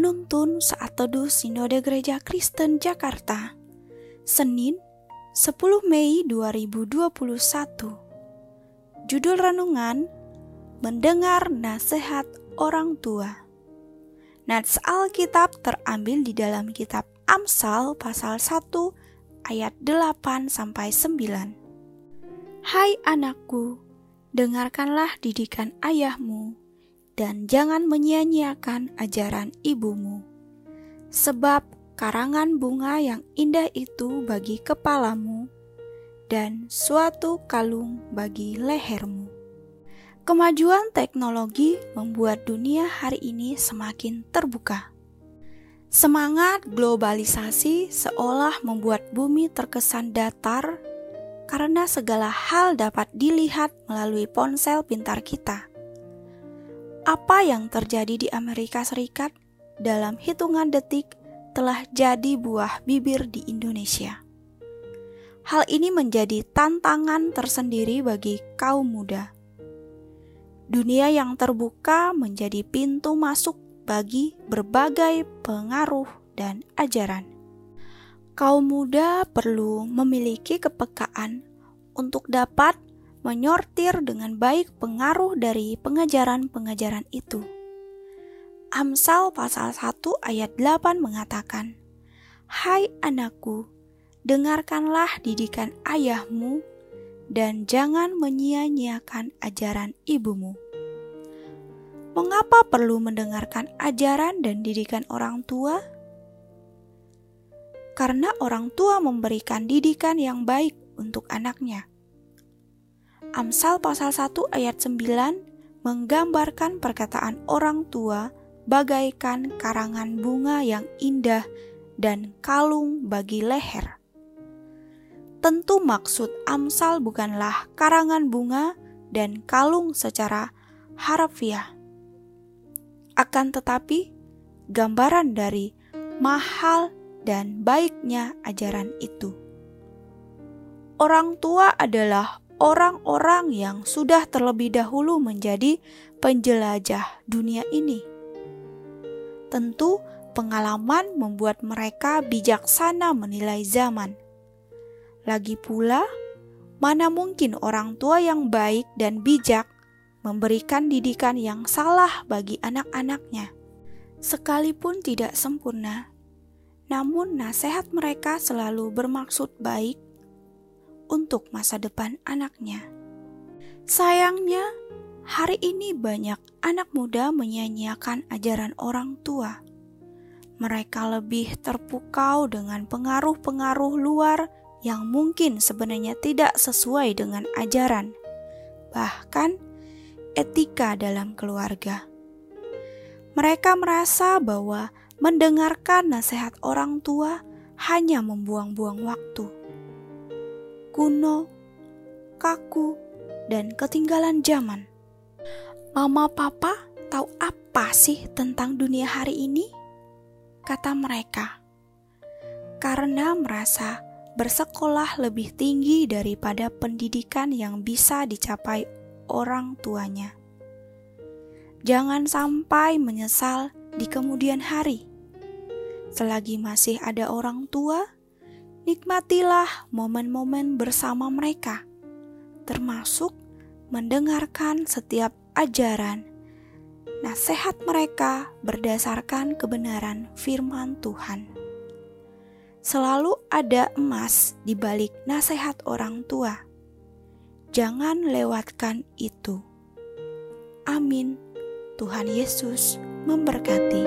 Penuntun Saat Teduh Sinode Gereja Kristen Jakarta Senin 10 Mei 2021 Judul Renungan Mendengar Nasihat Orang Tua. Nats Alkitab terambil di dalam kitab Amsal pasal 1 ayat 8 sampai 9 Hai anakku, dengarkanlah didikan ayahmu dan jangan menyia-nyiakan ajaran ibumu. Sebab karangan bunga yang indah itu bagi kepalamu dan suatu kalung bagi lehermu. Kemajuan teknologi membuat dunia hari ini semakin terbuka. Semangat globalisasi seolah membuat bumi terkesan datar karena segala hal dapat dilihat melalui ponsel pintar kita apa yang terjadi di Amerika Serikat dalam hitungan detik telah jadi buah bibir di Indonesia. Hal ini menjadi tantangan tersendiri bagi kaum muda. Dunia yang terbuka menjadi pintu masuk bagi berbagai pengaruh dan ajaran. Kaum muda perlu memiliki kepekaan untuk dapat menyortir dengan baik pengaruh dari pengajaran-pengajaran itu. Amsal pasal 1 ayat 8 mengatakan, Hai anakku, dengarkanlah didikan ayahmu dan jangan menyia-nyiakan ajaran ibumu. Mengapa perlu mendengarkan ajaran dan didikan orang tua? Karena orang tua memberikan didikan yang baik untuk anaknya. Amsal pasal 1 ayat 9 menggambarkan perkataan orang tua bagaikan karangan bunga yang indah dan kalung bagi leher. Tentu maksud Amsal bukanlah karangan bunga dan kalung secara harfiah. Akan tetapi, gambaran dari mahal dan baiknya ajaran itu. Orang tua adalah orang-orang yang sudah terlebih dahulu menjadi penjelajah dunia ini. Tentu, pengalaman membuat mereka bijaksana menilai zaman. Lagi pula, mana mungkin orang tua yang baik dan bijak memberikan didikan yang salah bagi anak-anaknya, sekalipun tidak sempurna. Namun, nasihat mereka selalu bermaksud baik untuk masa depan anaknya. Sayangnya, hari ini banyak anak muda menyanyiakan ajaran orang tua. Mereka lebih terpukau dengan pengaruh-pengaruh luar yang mungkin sebenarnya tidak sesuai dengan ajaran, bahkan etika dalam keluarga. Mereka merasa bahwa mendengarkan nasihat orang tua hanya membuang-buang waktu kuno, kaku, dan ketinggalan zaman. Mama papa tahu apa sih tentang dunia hari ini? Kata mereka. Karena merasa bersekolah lebih tinggi daripada pendidikan yang bisa dicapai orang tuanya. Jangan sampai menyesal di kemudian hari. Selagi masih ada orang tua, nikmatilah momen-momen bersama mereka, termasuk mendengarkan setiap ajaran, nasihat mereka berdasarkan kebenaran firman Tuhan. Selalu ada emas di balik nasihat orang tua. Jangan lewatkan itu. Amin. Tuhan Yesus memberkati.